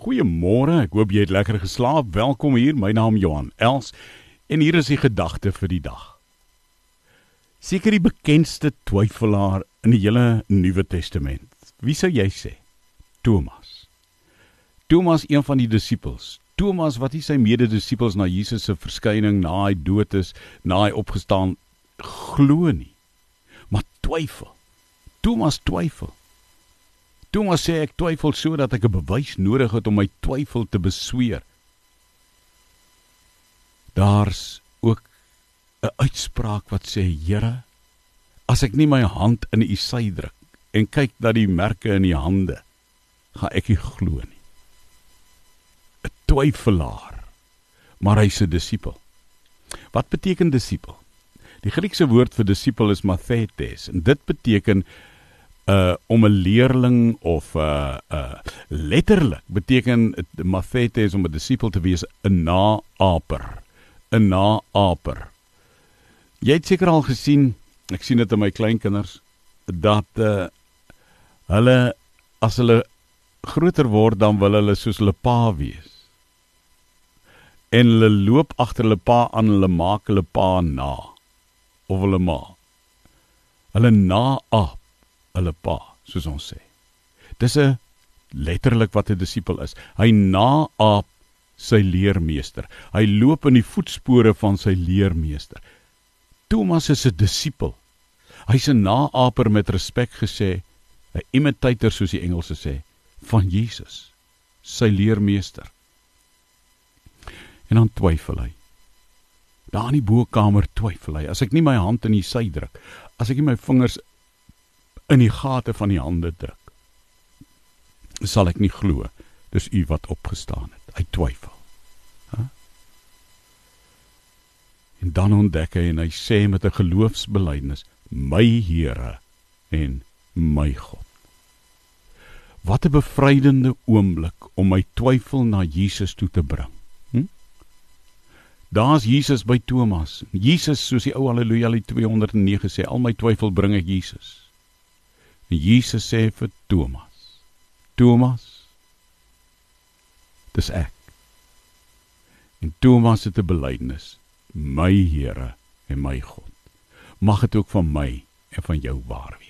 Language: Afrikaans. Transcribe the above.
Goeiemôre. Ek hoop jy het lekker geslaap. Welkom hier. My naam Johan Els en hier is die gedagte vir die dag. Seker die bekendste twyfelaar in die hele Nuwe Testament. Wie sou jy sê? Thomas. Thomas, een van die disippels. Thomas wat hy sy mede-disippels na Jesus se verskyning na hy dood is, na hy opgestaan glo nie. Maar twyfel. Thomas twyfel. Thomas sê ek twyfel sodat ek 'n bewys nodig het om my twyfel te besweer. Daar's ook 'n uitspraak wat sê Here, as ek nie my hand in u sy druk en kyk na die merke in die hande, gaan ek nie glo nie. 'n Twyfelaar, maar hy's 'n disipel. Wat beteken disipel? Die Griekse woord vir disipel is mathetes en dit beteken uh om 'n leerling of 'n uh, uh letterlik beteken mathetes om 'n disipel te wees 'n naaper. 'n naaper. Jy het seker al gesien ek sien dit in my kleinkinders dat uh hulle as hulle groter word dan wil hulle soos hulle pa wees. En hulle loop agter hulle pa aan hulle maak hulle pa na of hulle ma. Hulle naap hulle pa, soos ons sê. Dis 'n letterlik wat 'n disipel is. Hy naap sy leermeester. Hy loop in die voetspore van sy leermeester. Thomas is 'n disipel. Hy's 'n naaper met respek gesê, 'n imitator soos die Engelse sê, van Jesus, sy leermeester. En dan twyfel hy. Daar in die bokkamer twyfel hy. As ek nie my hand in die sy druk, as ek nie my vingers in die gate van die hande druk. Sal ek nie glo dis u wat opgestaan het. Hy twyfel. Ha? En dan ontdek hy en hy sê met 'n geloofsbelijdenis: "My Here en my God." Wat 'n bevrydende oomblik om my twyfel na Jesus toe te bring. Hm? Daar's Jesus by Thomas. Jesus soos die ou Halleluja 209 sê, al my twyfel bring ek Jesus. En Jesus sê vir Thomas: Thomas, dis ek. En Thomas het 'n belydenis: My Here en my God. Mag dit ook van my en van jou waar wees.